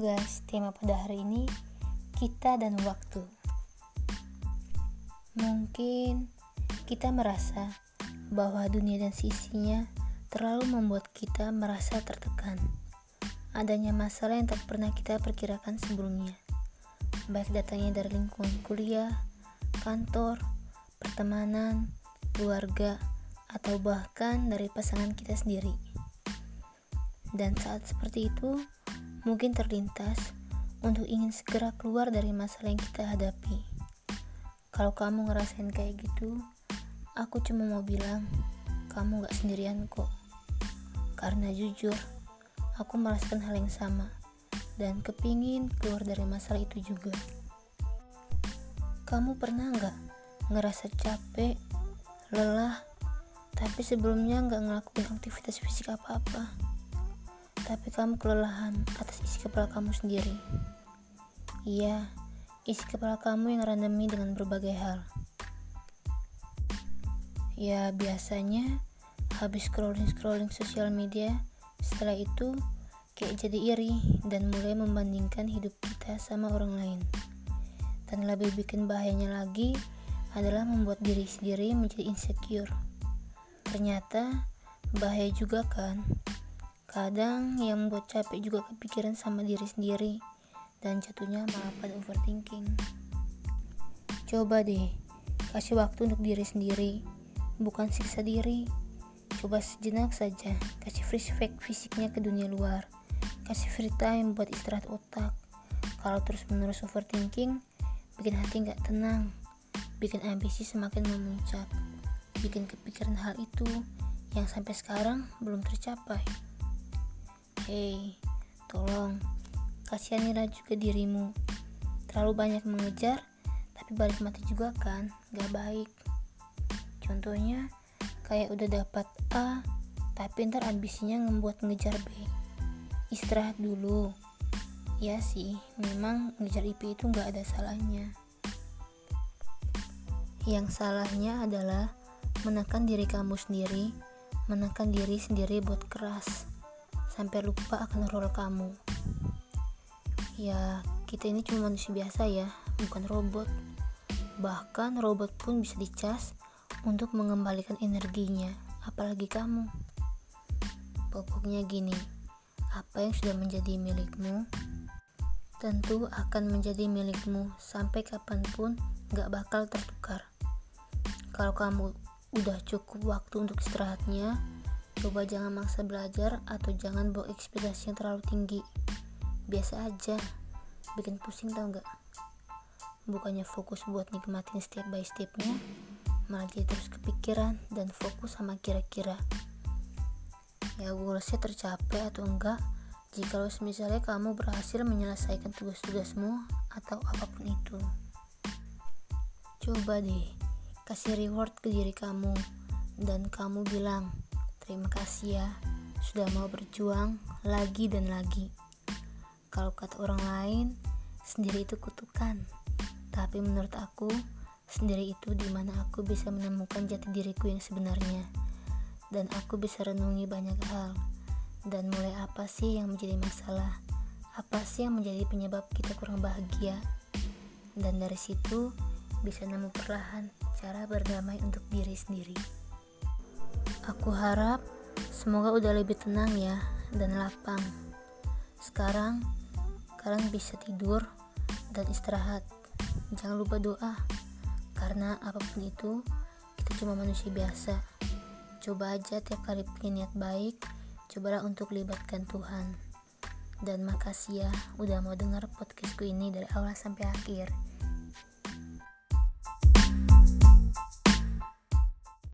guys, tema pada hari ini kita dan waktu. Mungkin kita merasa bahwa dunia dan sisinya terlalu membuat kita merasa tertekan. Adanya masalah yang tak pernah kita perkirakan sebelumnya. Baik datangnya dari lingkungan kuliah, kantor, pertemanan, keluarga, atau bahkan dari pasangan kita sendiri. Dan saat seperti itu, mungkin terlintas untuk ingin segera keluar dari masalah yang kita hadapi. Kalau kamu ngerasain kayak gitu, aku cuma mau bilang, kamu gak sendirian kok. Karena jujur, aku merasakan hal yang sama dan kepingin keluar dari masalah itu juga. Kamu pernah gak ngerasa capek, lelah, tapi sebelumnya gak ngelakuin aktivitas fisik apa-apa? Tapi kamu kelelahan atas isi kepala kamu sendiri. Iya, isi kepala kamu yang randemi dengan berbagai hal. Ya, biasanya habis scrolling-scrolling sosial media, setelah itu kayak jadi iri dan mulai membandingkan hidup kita sama orang lain. Dan lebih bikin bahayanya lagi adalah membuat diri sendiri menjadi insecure. Ternyata bahaya juga kan Kadang yang membuat capek juga kepikiran sama diri sendiri dan jatuhnya malah pada overthinking. Coba deh, kasih waktu untuk diri sendiri, bukan siksa diri. Coba sejenak saja, kasih free fisiknya ke dunia luar. Kasih free time buat istirahat otak. Kalau terus menerus overthinking, bikin hati nggak tenang, bikin ambisi semakin memuncak, bikin kepikiran hal itu yang sampai sekarang belum tercapai. Hei, tolong kasihanilah juga dirimu. Terlalu banyak mengejar, tapi balik mati juga kan, gak baik. Contohnya, kayak udah dapat A, tapi ntar ambisinya ngebuat ngejar B. Istirahat dulu. Ya sih, memang ngejar IP itu gak ada salahnya. Yang salahnya adalah menekan diri kamu sendiri, menekan diri sendiri buat keras sampai lupa akan role kamu. Ya, kita ini cuma manusia biasa ya, bukan robot. Bahkan robot pun bisa dicas untuk mengembalikan energinya, apalagi kamu. Pokoknya gini, apa yang sudah menjadi milikmu tentu akan menjadi milikmu sampai kapan pun gak bakal tertukar. Kalau kamu udah cukup waktu untuk istirahatnya, Coba jangan maksa belajar atau jangan bawa ekspektasi yang terlalu tinggi. Biasa aja, bikin pusing tau gak? Bukannya fokus buat nikmatin step by stepnya, malah jadi terus kepikiran dan fokus sama kira-kira. Ya goalsnya tercapai atau enggak, jika lo misalnya kamu berhasil menyelesaikan tugas-tugasmu atau apa pun itu. Coba deh, kasih reward ke diri kamu dan kamu bilang, Terima kasih ya sudah mau berjuang lagi dan lagi. Kalau kata orang lain, sendiri itu kutukan. Tapi menurut aku, sendiri itu di mana aku bisa menemukan jati diriku yang sebenarnya. Dan aku bisa renungi banyak hal. Dan mulai apa sih yang menjadi masalah? Apa sih yang menjadi penyebab kita kurang bahagia? Dan dari situ bisa nemu perlahan cara berdamai untuk diri sendiri. Aku harap semoga udah lebih tenang ya dan lapang. Sekarang kalian bisa tidur dan istirahat. Jangan lupa doa, karena apa pun itu kita cuma manusia biasa. Coba aja tiap kali punya niat baik, cobalah untuk libatkan Tuhan. Dan makasih ya udah mau dengar podcastku ini dari awal sampai akhir.